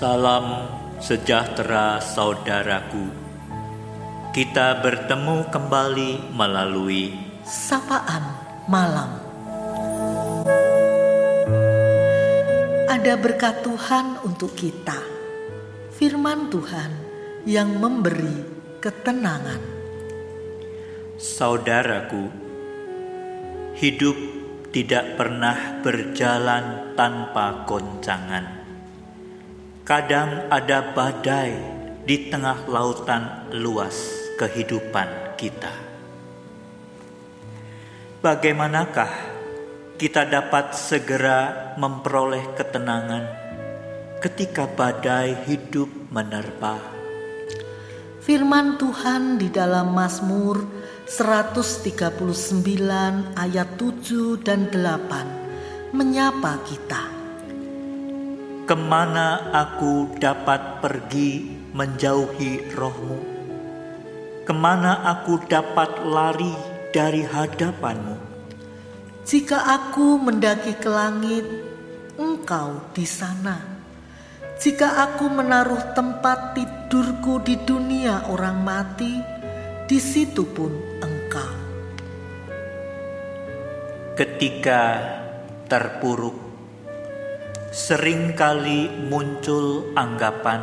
Salam sejahtera saudaraku. Kita bertemu kembali melalui sapaan malam. Ada berkat Tuhan untuk kita. Firman Tuhan yang memberi ketenangan. Saudaraku, hidup tidak pernah berjalan tanpa goncangan. Kadang ada badai di tengah lautan luas kehidupan kita. Bagaimanakah kita dapat segera memperoleh ketenangan ketika badai hidup menerpa? Firman Tuhan di dalam Mazmur 139 ayat 7 dan 8 menyapa kita Ke mana aku dapat pergi menjauhi rohmu? Ke mana aku dapat lari dari hadapanmu? Jika aku mendaki ke langit, engkau di sana. Jika aku menaruh tempat tidurku di dunia orang mati, di situ pun engkau. Ketika terpuruk sering kali muncul anggapan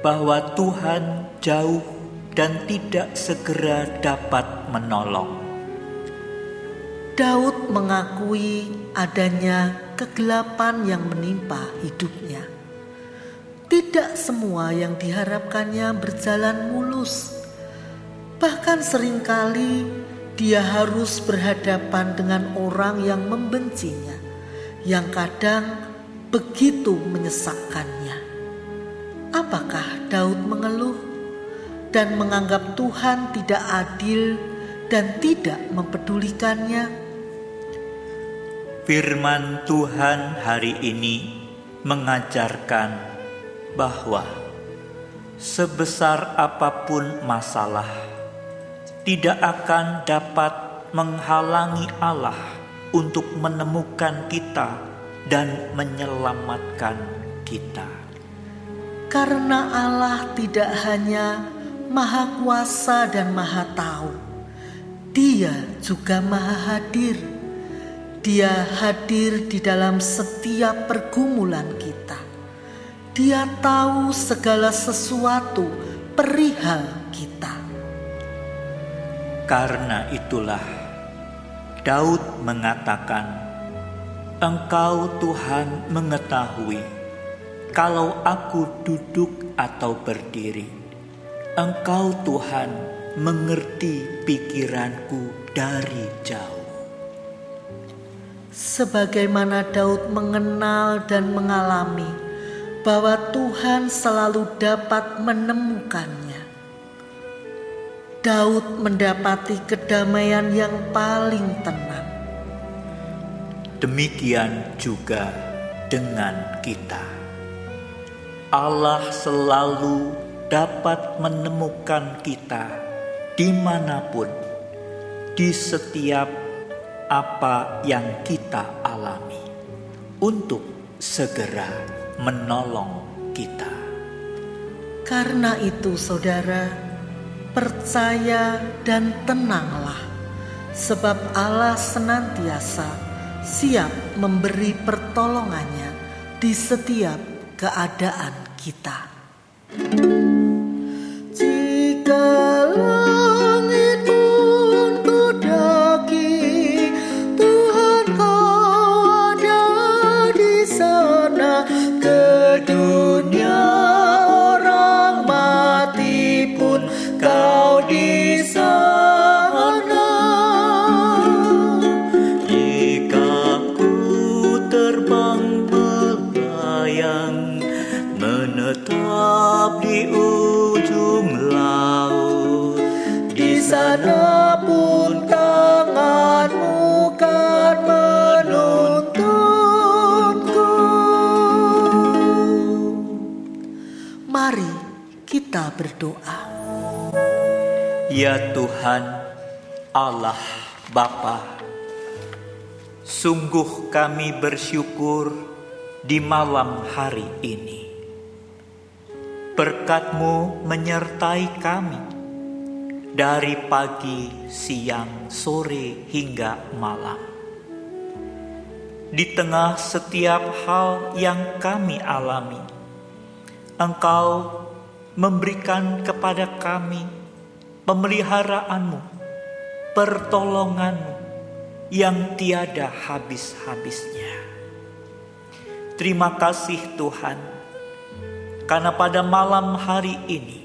bahwa Tuhan jauh dan tidak segera dapat menolong. Daud mengakui adanya kegelapan yang menimpa hidupnya. Tidak semua yang diharapkannya berjalan mulus. Bahkan sering kali dia harus berhadapan dengan orang yang membencinya yang kadang begitu menyesakkannya. Apakah Daud mengeluh dan menganggap Tuhan tidak adil dan tidak mempedulikannya? Firman Tuhan hari ini mengajarkan bahwa sebesar apa pun masalah tidak akan dapat menghalangi Allah untuk menemukan kita dan menyelamatkan kita. Karena Allah tidak hanya Maha Kuasa dan Maha Tahu, Dia juga Maha Hadir. Dia hadir di dalam setiap pergumulan kita. Dia tahu segala sesuatu perihal kita. Karena itulah Daud mengatakan, "Engkau, Tuhan, mengetahui kalau aku duduk atau berdiri. Engkau, Tuhan, mengerti pikiranku dari jauh." Sebagaimana Daud mengenal dan mengalami bahwa Tuhan selalu dapat menemukannya Daud mendapati kedamaian yang paling tenang. Demikian juga dengan kita. Allah selalu dapat menemukan kita di mana pun, di setiap apa yang kita alami, untuk segera menolong kita. Karena itu, saudara percaya dan tenanglah, sebab Allah senantiasa siap memberi pertolongannya di setiap keadaan kita. sana Mari kita berdoa. Ya Tuhan, Allah Bapa, sungguh kami bersyukur di malam hari ini Berkatmu menyertai kami dari pagi, siang, sore, hingga malam. Di tengah setiap hal yang kami alami, Engkau memberikan kepada kami pemeliharaanmu, pertolonganmu yang tiada habis-habisnya. Terima kasih Tuhan, karena pada malam hari ini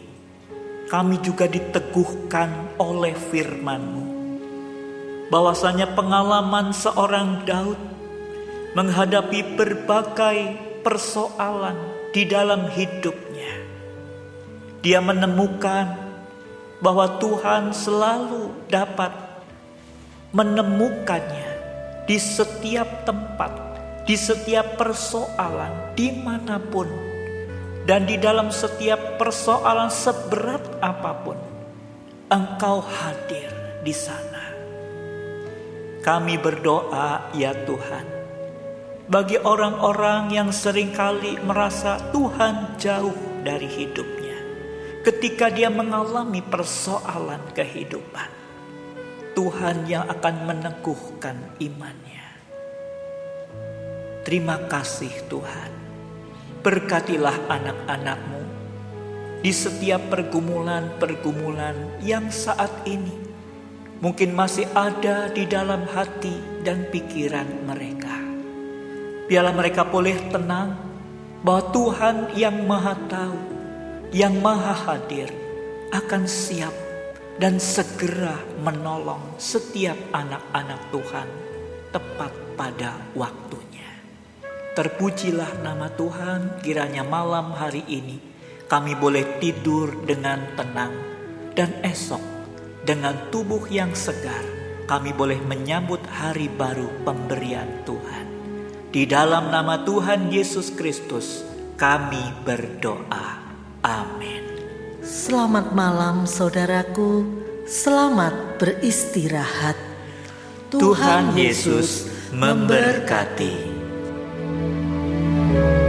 kami juga diteguhkan oleh firman-Mu. Bahwasanya pengalaman seorang Daud menghadapi berbagai persoalan di dalam hidupnya. Dia menemukan bahwa Tuhan selalu dapat menemukannya di setiap tempat, di setiap persoalan, di mana pun dan di dalam setiap persoalan seberat apa pun, Engkau hadir di sana. Kami berdoa, ya Tuhan, bagi orang-orang yang sering kali merasa Tuhan jauh dari hidupnya, ketika dia mengalami persoalan kehidupan, Tuhan yang akan meneguhkan imannya. Terima kasih, Tuhan Berkatilah anak-anakmu di setiap pergumulan-pergumulan yang saat ini mungkin masih ada di dalam hati dan pikiran mereka. Biarlah mereka boleh tenang bahwa Tuhan yang Maha Tahu, yang Maha Hadir akan siap dan segera menolong setiap anak-anak Tuhan tepat pada waktunya. Terpujilah nama Tuhan, kiranya malam hari ini kami boleh tidur dengan tenang, dan esok dengan tubuh yang segar kami boleh menyambut hari baru pemberian Tuhan. Di dalam nama Tuhan Yesus Kristus, kami berdoa. Amin. Selamat malam, saudaraku. Selamat beristirahat. Tuhan, Yesus memberkati. memberkati.